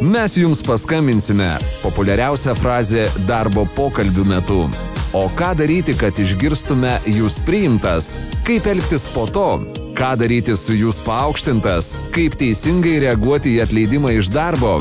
Mes jums paskambinsime - populiariausia frazė darbo pokalbių metu. O ką daryti, kad išgirstume jūs priimtas? Kaip elgtis po to? Ką daryti su jūs paaukštintas? Kaip teisingai reaguoti į atleidimą iš darbo?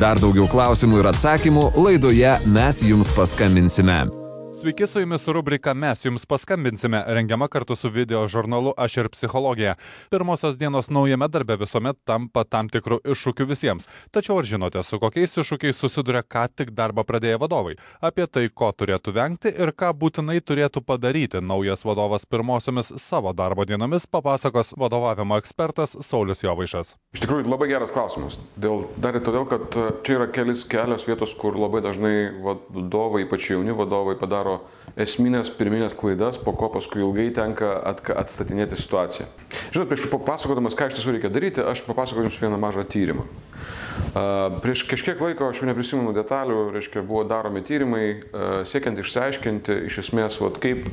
Dar daugiau klausimų ir atsakymų laidoje mes jums paskambinsime. Sveiki, su jumis rubrika Mes jums paskambinsime, rengiama kartu su video žurnalu Aš ir psichologija. Pirmosios dienos naujame darbe visuomet tampa tam tikrų iššūkių visiems. Tačiau ar žinote, su kokiais iššūkiais susiduria ką tik darbą pradėję vadovai? Apie tai, ko turėtų vengti ir ką būtinai turėtų padaryti naujas vadovas pirmosiomis savo darbo dienomis, papasakos vadovavimo ekspertas Saulis Jovaišas. Iš tikrųjų, labai geras klausimas. Dėl, dar ir todėl, kad e, čia yra kelis, kelios vietos, kur labai dažnai vadovai, ypač jauni vadovai, padaro daro esminės pirminės klaidas, po ko paskui ilgai tenka atstatinėti situaciją. Žinot, prieš papasakodamas, ką iš tiesų reikia daryti, aš papasakosiu Jums vieną mažą tyrimą. Prieš kažkiek laiko, aš jau neprisimenu detalių, reiškia, buvo daromi tyrimai, siekiant išsiaiškinti iš esmės, vat, kaip,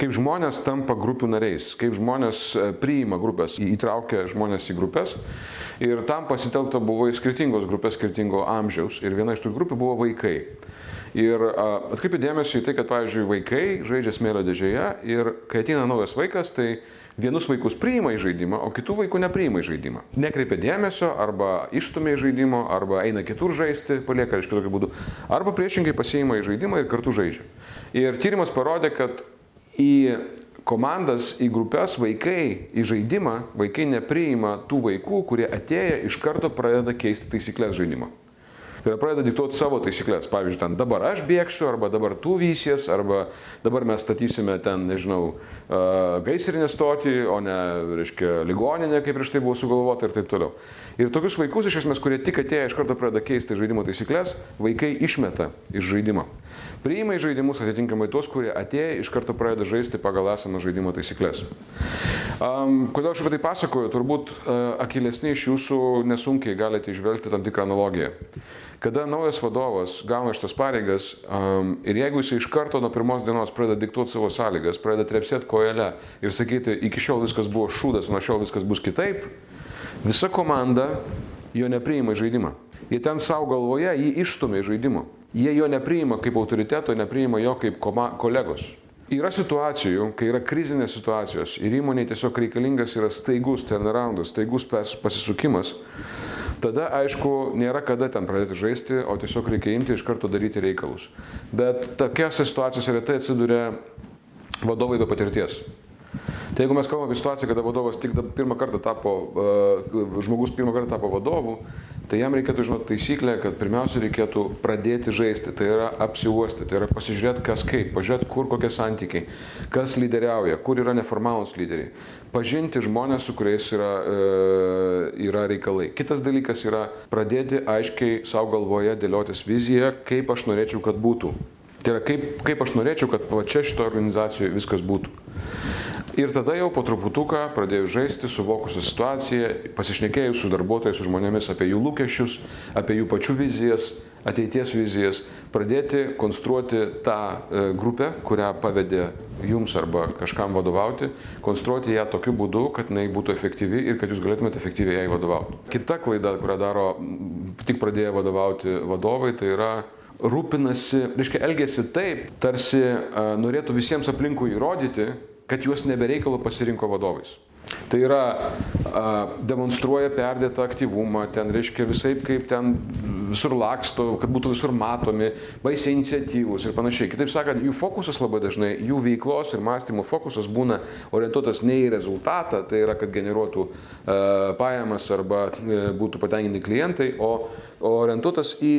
kaip žmonės tampa grupių nariais, kaip žmonės priima grupės, įtraukia žmonės į grupės. Ir tam pasitelkta buvo į skirtingos grupės, skirtingo amžiaus. Ir viena iš tų grupių buvo vaikai. Ir atkreipiu dėmesį į tai, kad, pavyzdžiui, vaikai žaidžia smėlio dėžėje ir kai ateina naujas vaikas, tai vienus vaikus priima į žaidimą, o kitų vaikų nepriima į žaidimą. Nekreipia dėmesio arba išstumia į žaidimo, arba eina kitur žaisti, palieka iš kitokių būdų, arba priešingai pasiima į žaidimą ir kartu žaidžia. Ir tyrimas parodė, kad į komandas, į grupės vaikai, į žaidimą, vaikai nepriima tų vaikų, kurie atėję iš karto pradeda keisti taisyklės žaidimo ir pradeda diktuoti savo taisyklės. Pavyzdžiui, ten dabar aš bėgsiu, arba dabar tu vysies, arba dabar mes statysime ten, nežinau, gaisrinę stotį, o ne, reiškia, ligoninę, kaip prieš tai buvo sugalvota ir taip toliau. Ir tokius vaikus, iš esmės, kurie tik atėję iš karto pradeda keisti žaidimo taisyklės, vaikai išmeta iš žaidimo. Priima į žaidimus atitinkamai tuos, kurie atėję iš karto pradeda žaisti pagal esamą žaidimo taisyklės. Um, kodėl aš apie tai pasakoju? Turbūt uh, akilesni iš jūsų nesunkiai galite išvelgti tam tikrą analogiją kada naujas vadovas gauna šitas pareigas um, ir jeigu jis iš karto nuo pirmos dienos pradeda diktuoti savo sąlygas, pradeda trepsėti kojelę ir sakyti, iki šiol viskas buvo šūdas, nuo šiol viskas bus kitaip, visa komanda jo nepriima į žaidimą. Jie ten savo galvoje jį išstumia į žaidimą. Jie jo nepriima kaip autoriteto, nepriima jo kaip koma, kolegos. Yra situacijų, kai yra krizinės situacijos ir įmoniai tiesiog reikalingas yra staigus turnaroundas, staigus pasisukimas tada aišku nėra kada ten pradėti žaisti, o tiesiog reikia imti iš karto daryti reikalus. Bet tokiose situacijose retai atsiduria vadovai be patirties. Tai jeigu mes kalbame apie situaciją, kada vadovas tik pirmą kartą tapo, uh, žmogus pirmą kartą tapo vadovu, tai jam reikėtų žinoti taisyklę, kad pirmiausia reikėtų pradėti žaisti, tai yra apsiuosti, tai yra pasižiūrėti, kas kaip, pažiūrėti, kur kokie santykiai, kas lyderiauja, kur yra neformalūs lyderiai, pažinti žmonės, su kuriais yra, e, yra reikalai. Kitas dalykas yra pradėti aiškiai savo galvoje dėliotis viziją, kaip aš norėčiau, kad būtų. Tai yra kaip, kaip aš norėčiau, kad va čia šito organizacijoje viskas būtų. Ir tada jau po truputuką pradėjus žaisti, suvokusią situaciją, pasišnekėjus su darbuotojais, su žmonėmis apie jų lūkesčius, apie jų pačių vizijas, ateities vizijas, pradėti konstruoti tą e, grupę, kurią pavedė jums arba kažkam vadovauti, konstruoti ją tokiu būdu, kad jinai būtų efektyvi ir kad jūs galėtumėte efektyviai jai vadovauti. Kita klaida, kurią daro tik pradėję vadovauti vadovai, tai yra rūpinasi, reiškia, elgesi taip, tarsi a, norėtų visiems aplinkui įrodyti, kad juos nebereikalo pasirinko vadovais. Tai yra a, demonstruoja perdėtą aktyvumą, ten reiškia visai kaip ten visur laksto, kad būtų visur matomi, baisiai iniciatyvus ir panašiai. Kitaip sakant, jų fokusas labai dažnai, jų veiklos ir mąstymo fokusas būna orientuotas ne į rezultatą, tai yra, kad generuotų a, pajamas arba a, e, būtų patenkinti klientai, o, o orientuotas į,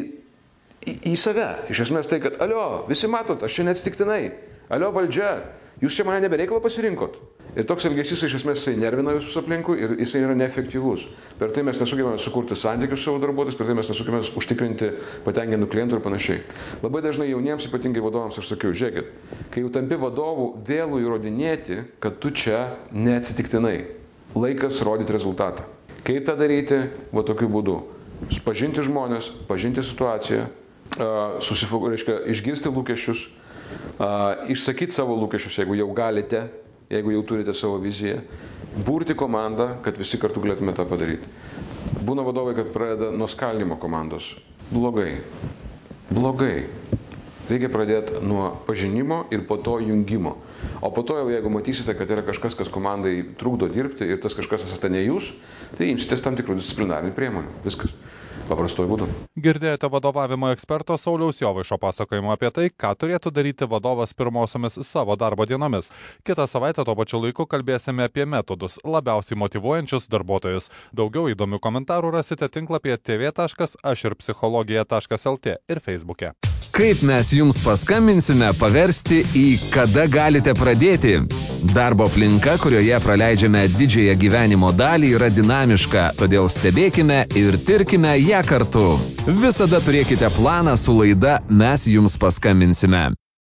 į, į save. Iš esmės tai, kad, alio, visi matot, aš čia neatsitiktinai, alio valdžia, Jūs čia mane nebereikalo pasirinkot. Ir toks elgesys iš esmės jisai nervina visus aplinkui ir jisai yra neefektyvus. Per tai mes nesugebame sukurti santykius su savo darbuotojais, per tai mes nesugebame užtikrinti patenkintų klientų ir panašiai. Labai dažnai jauniems, ypatingai vadovams, aš sakiau, žiūrėkit, kai jau tampi vadovų, vėlų įrodinėti, kad tu čia neatsitiktinai. Laikas rodyti rezultatą. Kaip tą daryti? Va tokiu būdu. Pažinti žmonės, pažinti situaciją, susifok, reiškia, išgirsti lūkesčius, išsakyti savo lūkesčius, jeigu jau galite, jeigu jau turite savo viziją, burti komandą, kad visi kartu galėtume tą padaryti. Būna vadovai, kad pradeda nuo skaldimo komandos. Blogai. Blogai. Reikia pradėti nuo pažinimo ir po to jungimo. O po to jau jeigu matysite, kad yra kažkas, kas komandai trukdo dirbti ir tas kažkas esate ne jūs, tai imsitės tam tikrų disciplinarinių priemonių. Viskas paprastuoju būdu. Girdėjote vadovavimo eksperto Sauliaus Jovaišo pasakojimą apie tai, ką turėtų daryti vadovas pirmosiomis savo darbo dienomis. Kitą savaitę tuo pačiu laiku kalbėsime apie metodus labiausiai motivuojančius darbuotojus. Daugiau įdomių komentarų rasite tinklapyje tv.aširpsichologija.lt ir feisbuke. Kaip mes jums paskambinsime paversti į kada galite pradėti? Darbo aplinka, kurioje praleidžiame didžiąją gyvenimo dalį, yra dinamiška, todėl stebėkime ir tirkime ją kartu. Visada turėkite planą su laida Mes jums paskambinsime.